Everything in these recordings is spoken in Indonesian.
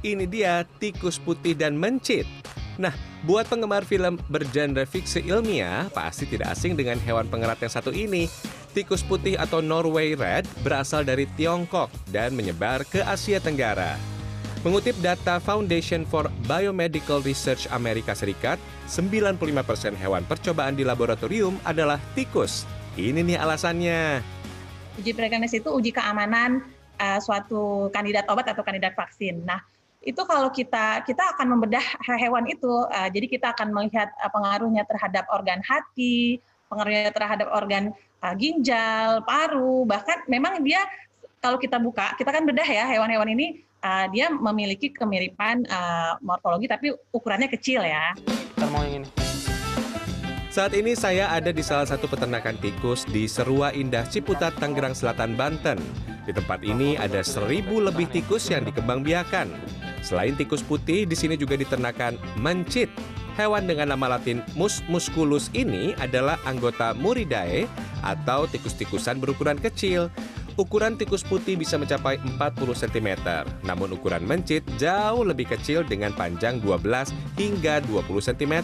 Ini dia tikus putih dan mencit. Nah, buat penggemar film bergenre fiksi ilmiah, pasti tidak asing dengan hewan pengerat yang satu ini. Tikus putih atau Norway Red berasal dari Tiongkok dan menyebar ke Asia Tenggara. Mengutip data Foundation for Biomedical Research Amerika Serikat, 95% hewan percobaan di laboratorium adalah tikus. Ini nih alasannya. Uji preklinis itu uji keamanan uh, suatu kandidat obat atau kandidat vaksin. Nah, itu kalau kita kita akan membedah hewan itu, uh, jadi kita akan melihat uh, pengaruhnya terhadap organ hati, pengaruhnya terhadap organ uh, ginjal, paru, bahkan memang dia kalau kita buka, kita kan bedah ya hewan-hewan ini uh, dia memiliki kemiripan uh, morfologi tapi ukurannya kecil ya. Kita mau yang ini. Saat ini saya ada di salah satu peternakan tikus di Serua Indah Ciputat, Tangerang Selatan, Banten. Di tempat ini ada seribu lebih tikus yang dikembangbiakan. Selain tikus putih, di sini juga diternakan mencit. Hewan dengan nama latin Mus musculus ini adalah anggota Muridae atau tikus-tikusan berukuran kecil. Ukuran tikus putih bisa mencapai 40 cm, namun ukuran mencit jauh lebih kecil dengan panjang 12 hingga 20 cm.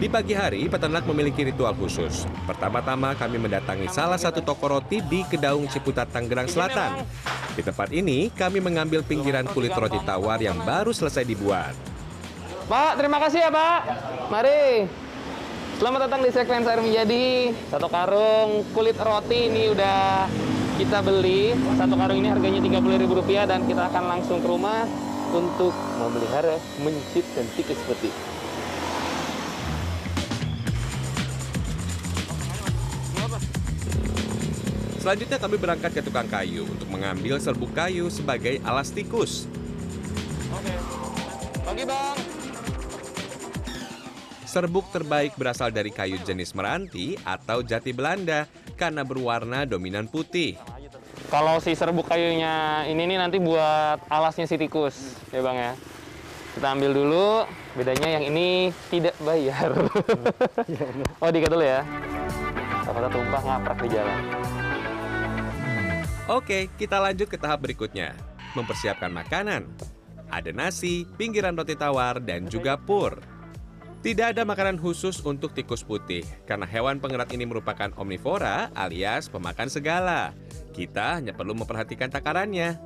Di pagi hari, peternak memiliki ritual khusus. Pertama-tama kami mendatangi salah satu toko roti di Kedaung Ciputat, Tangerang Selatan. Di tempat ini, kami mengambil pinggiran kulit roti tawar yang baru selesai dibuat. Pak, terima kasih ya Pak. Mari. Selamat datang di segmen Sayur Menjadi. Satu karung kulit roti ini udah kita beli. Satu karung ini harganya Rp30.000 dan kita akan langsung ke rumah untuk memelihara mencit dan tikus putih. Selanjutnya kami berangkat ke tukang kayu untuk mengambil serbuk kayu sebagai alas tikus. Oke. Pagi bang. Serbuk terbaik berasal dari kayu jenis meranti atau jati Belanda karena berwarna dominan putih. Kalau si serbuk kayunya ini nih nanti buat alasnya si tikus, ya bang ya. Kita ambil dulu, bedanya yang ini tidak bayar. oh dikat dulu ya. Takutnya tumpah ngaprak di jalan. Oke, kita lanjut ke tahap berikutnya. Mempersiapkan makanan. Ada nasi, pinggiran roti tawar, dan juga pur. Tidak ada makanan khusus untuk tikus putih, karena hewan pengerat ini merupakan omnivora alias pemakan segala. Kita hanya perlu memperhatikan takarannya.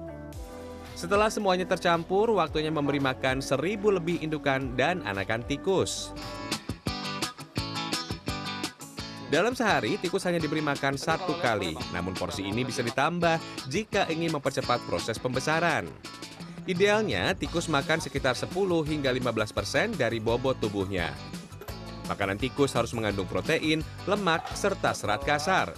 Setelah semuanya tercampur, waktunya memberi makan seribu lebih indukan dan anakan tikus. Dalam sehari, tikus hanya diberi makan satu kali, namun porsi ini bisa ditambah jika ingin mempercepat proses pembesaran. Idealnya, tikus makan sekitar 10 hingga 15 persen dari bobot tubuhnya. Makanan tikus harus mengandung protein, lemak, serta serat kasar.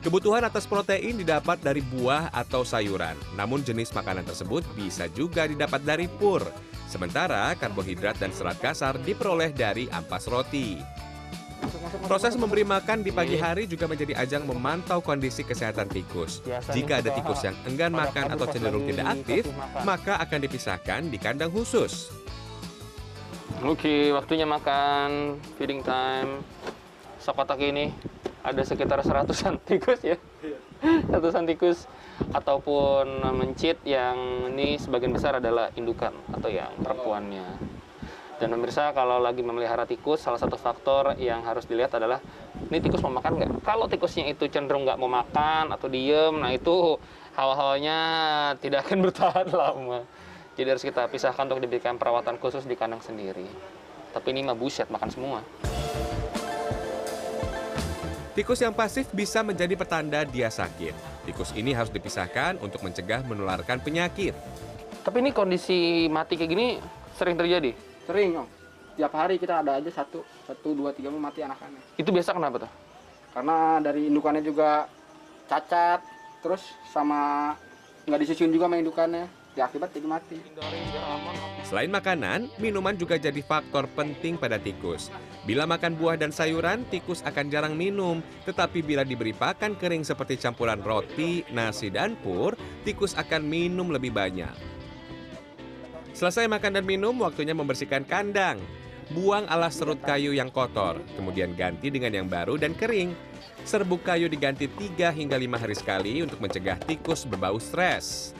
Kebutuhan atas protein didapat dari buah atau sayuran, namun jenis makanan tersebut bisa juga didapat dari pur. Sementara karbohidrat dan serat kasar diperoleh dari ampas roti. Proses memberi makan di pagi hari juga menjadi ajang memantau kondisi kesehatan tikus. Jika ada tikus yang enggan makan atau cenderung tidak aktif, maka akan dipisahkan di kandang khusus. Oke, waktunya makan feeding time. Sekotak ini ada sekitar seratusan tikus ya. Ratusan tikus ataupun mencit yang ini sebagian besar adalah indukan atau yang perempuannya. Dan pemirsa kalau lagi memelihara tikus, salah satu faktor yang harus dilihat adalah ini tikus mau makan nggak? Kalau tikusnya itu cenderung nggak mau makan atau diem, nah itu hal-halnya tidak akan bertahan lama. Jadi harus kita pisahkan untuk diberikan perawatan khusus di kandang sendiri. Tapi ini mah buset, makan semua. Tikus yang pasif bisa menjadi pertanda dia sakit. Tikus ini harus dipisahkan untuk mencegah menularkan penyakit. Tapi ini kondisi mati kayak gini sering terjadi? Sering om. Tiap hari kita ada aja satu, satu dua tiga mati anakannya. Itu biasa kenapa tuh? Karena dari indukannya juga cacat, terus sama nggak disusun juga sama indukannya. Ya akibat jadi mati. Selain makanan, minuman juga jadi faktor penting pada tikus. Bila makan buah dan sayuran, tikus akan jarang minum. Tetapi bila diberi pakan kering seperti campuran roti, nasi, dan pur, tikus akan minum lebih banyak. Selesai makan dan minum, waktunya membersihkan kandang. buang alas serut kayu yang kotor, kemudian ganti dengan yang baru dan kering. Serbuk kayu diganti 3 hingga 5 hari sekali untuk mencegah tikus berbau stres.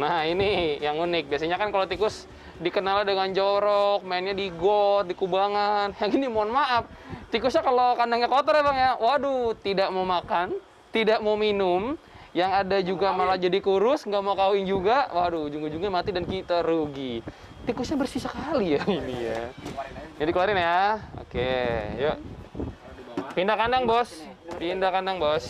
Nah ini yang unik. Biasanya kan kalau tikus dikenal dengan jorok, mainnya di got, di kubangan. Yang ini mohon maaf, tikusnya kalau kandangnya kotor ya bang ya, waduh tidak mau makan, tidak mau minum, yang ada juga malah jadi kurus, nggak mau kawin juga, waduh ujung-ujungnya mati dan kita rugi. Tikusnya bersih sekali ya ini ya. Jadi keluarin ya. Oke, yuk. Pindah kandang bos, pindah kandang bos.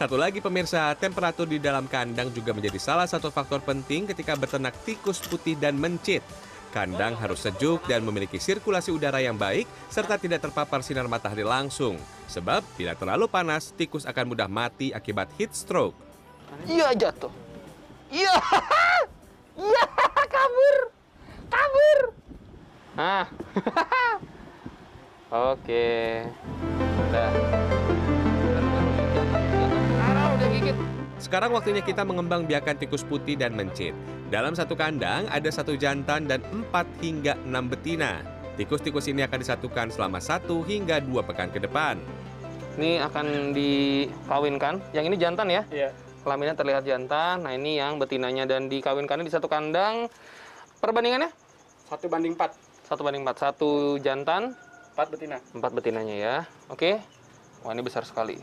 Satu lagi pemirsa, temperatur di dalam kandang juga menjadi salah satu faktor penting ketika beternak tikus putih dan mencit. Kandang harus sejuk dan memiliki sirkulasi udara yang baik serta tidak terpapar sinar matahari langsung. Sebab bila terlalu panas, tikus akan mudah mati akibat heat stroke. Iya jatuh. Iya. Iya kabur. Kabur. Nah. Oke. Udah. Ah. Sekarang waktunya kita mengembang biakan tikus putih dan mencit. Dalam satu kandang ada satu jantan dan 4 hingga 6 betina. Tikus-tikus ini akan disatukan selama satu hingga dua pekan ke depan. Ini akan dikawinkan. Yang ini jantan ya? Iya. Kelaminnya terlihat jantan. Nah, ini yang betinanya dan dikawinkannya di satu kandang. Perbandingannya? Satu banding empat. Satu banding empat. Satu jantan, Empat betina. empat betinanya ya. Oke. Wah, ini besar sekali.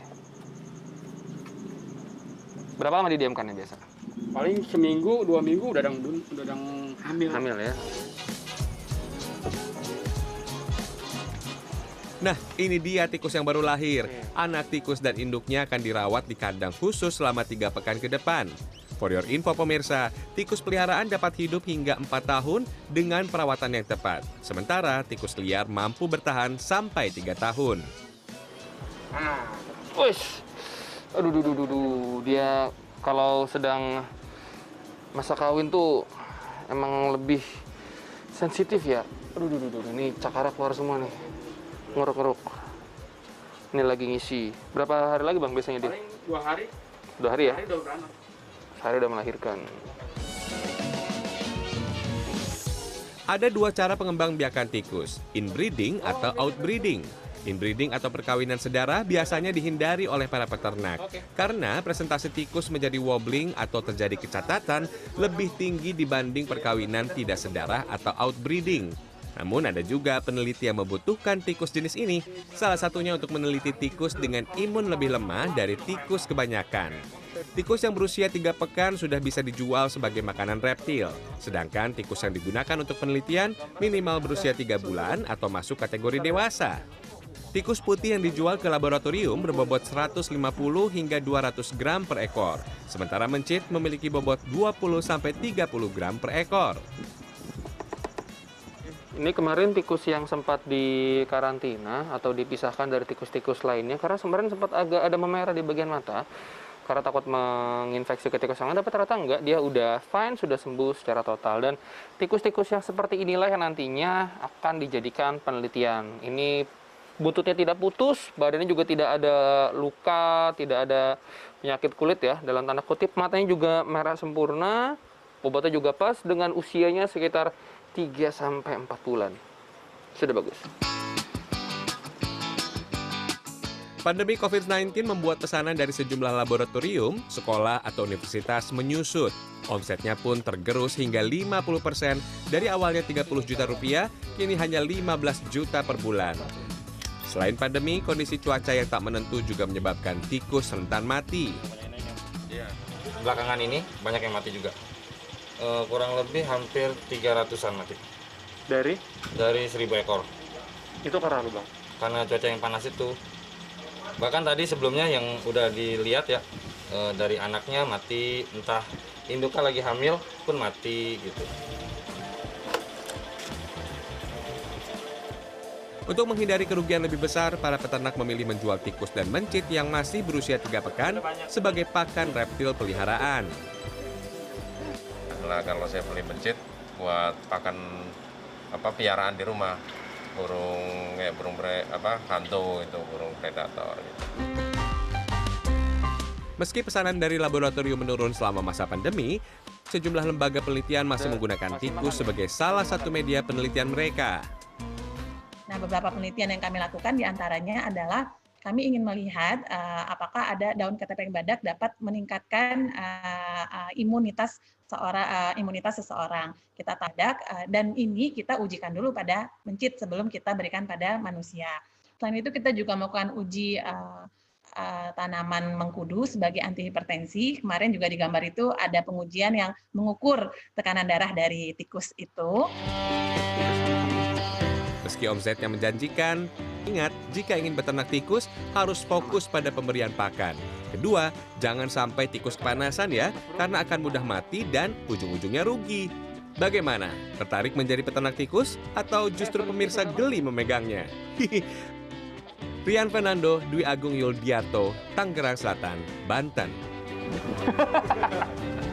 Berapa lama didiamkannya biasa? Paling seminggu, dua minggu udah dang, udah dang hamil. Hamil ya. Nah, ini dia tikus yang baru lahir. Anak tikus dan induknya akan dirawat di kandang khusus selama tiga pekan ke depan. For your info pemirsa, tikus peliharaan dapat hidup hingga 4 tahun dengan perawatan yang tepat. Sementara tikus liar mampu bertahan sampai 3 tahun. Nah, Wih. Aduh, duh, duh, duh, duh. Dia kalau sedang masa kawin tuh emang lebih sensitif ya. Aduh, duh, duh, duh. Ini cakara keluar semua nih. Ngorok-ngorok. Ini lagi ngisi. Berapa hari lagi bang biasanya dia? paling dua hari, Dua hari ya? hari udah beranak. Sehari udah melahirkan. Ada dua cara pengembang biakan tikus, inbreeding atau outbreeding. Inbreeding atau perkawinan sedara biasanya dihindari oleh para peternak karena presentasi tikus menjadi wobbling atau terjadi kecatatan lebih tinggi dibanding perkawinan tidak sedara atau outbreeding. Namun ada juga peneliti yang membutuhkan tikus jenis ini, salah satunya untuk meneliti tikus dengan imun lebih lemah dari tikus kebanyakan. Tikus yang berusia tiga pekan sudah bisa dijual sebagai makanan reptil, sedangkan tikus yang digunakan untuk penelitian minimal berusia tiga bulan atau masuk kategori dewasa. Tikus putih yang dijual ke laboratorium berbobot 150 hingga 200 gram per ekor, sementara mencit memiliki bobot 20 sampai 30 gram per ekor. Ini kemarin tikus yang sempat dikarantina atau dipisahkan dari tikus-tikus lainnya karena kemarin sempat agak ada memerah di bagian mata karena takut menginfeksi ke tikus yang lain, tapi ternyata enggak, dia udah fine, sudah sembuh secara total. Dan tikus-tikus yang seperti inilah yang nantinya akan dijadikan penelitian. Ini buntutnya tidak putus, badannya juga tidak ada luka, tidak ada penyakit kulit ya, dalam tanda kutip. Matanya juga merah sempurna, bobotnya juga pas dengan usianya sekitar 3 sampai 4 bulan. Sudah bagus. Pandemi COVID-19 membuat pesanan dari sejumlah laboratorium, sekolah, atau universitas menyusut. Omsetnya pun tergerus hingga 50% dari awalnya 30 juta rupiah, kini hanya 15 juta per bulan. Selain pandemi, kondisi cuaca yang tak menentu juga menyebabkan tikus rentan mati. Iya. Belakangan ini banyak yang mati juga. Eh, kurang lebih hampir 300-an mati Dari dari 1000 ekor. itu karena apa, Bang? Karena cuaca yang panas itu. Bahkan tadi sebelumnya yang udah dilihat ya eh, dari anaknya mati, entah induknya lagi hamil pun mati gitu. Untuk menghindari kerugian lebih besar, para peternak memilih menjual tikus dan mencit yang masih berusia tiga pekan sebagai pakan reptil peliharaan. Nah, kalau saya beli mencit buat pakan apa piaraan di rumah burung kayak burung pre, apa hantu itu burung predator gitu. Meski pesanan dari laboratorium menurun selama masa pandemi, sejumlah lembaga penelitian masih menggunakan tikus sebagai salah satu media penelitian mereka. Nah, beberapa penelitian yang kami lakukan di antaranya adalah kami ingin melihat uh, apakah ada daun ketepeng badak dapat meningkatkan uh, uh, imunitas seorang uh, imunitas seseorang. Kita tadak uh, dan ini kita ujikan dulu pada mencit sebelum kita berikan pada manusia. Selain itu kita juga melakukan uji uh, uh, tanaman mengkudu sebagai antihipertensi. Kemarin juga di gambar itu ada pengujian yang mengukur tekanan darah dari tikus itu. Meski omsetnya menjanjikan, ingat jika ingin beternak tikus harus fokus pada pemberian pakan. Kedua, jangan sampai tikus kepanasan ya, karena akan mudah mati dan ujung-ujungnya rugi. Bagaimana? Tertarik menjadi peternak tikus atau justru pemirsa geli memegangnya? Rian Fernando, Dwi Agung Yuldiarto, Tangerang Selatan, Banten.